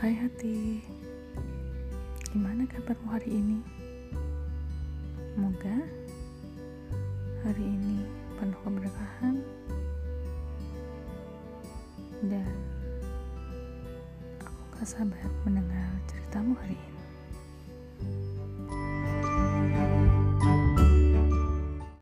Hai hati, gimana kabarmu hari ini? Semoga hari ini penuh keberkahan dan aku gak sabar mendengar ceritamu hari ini.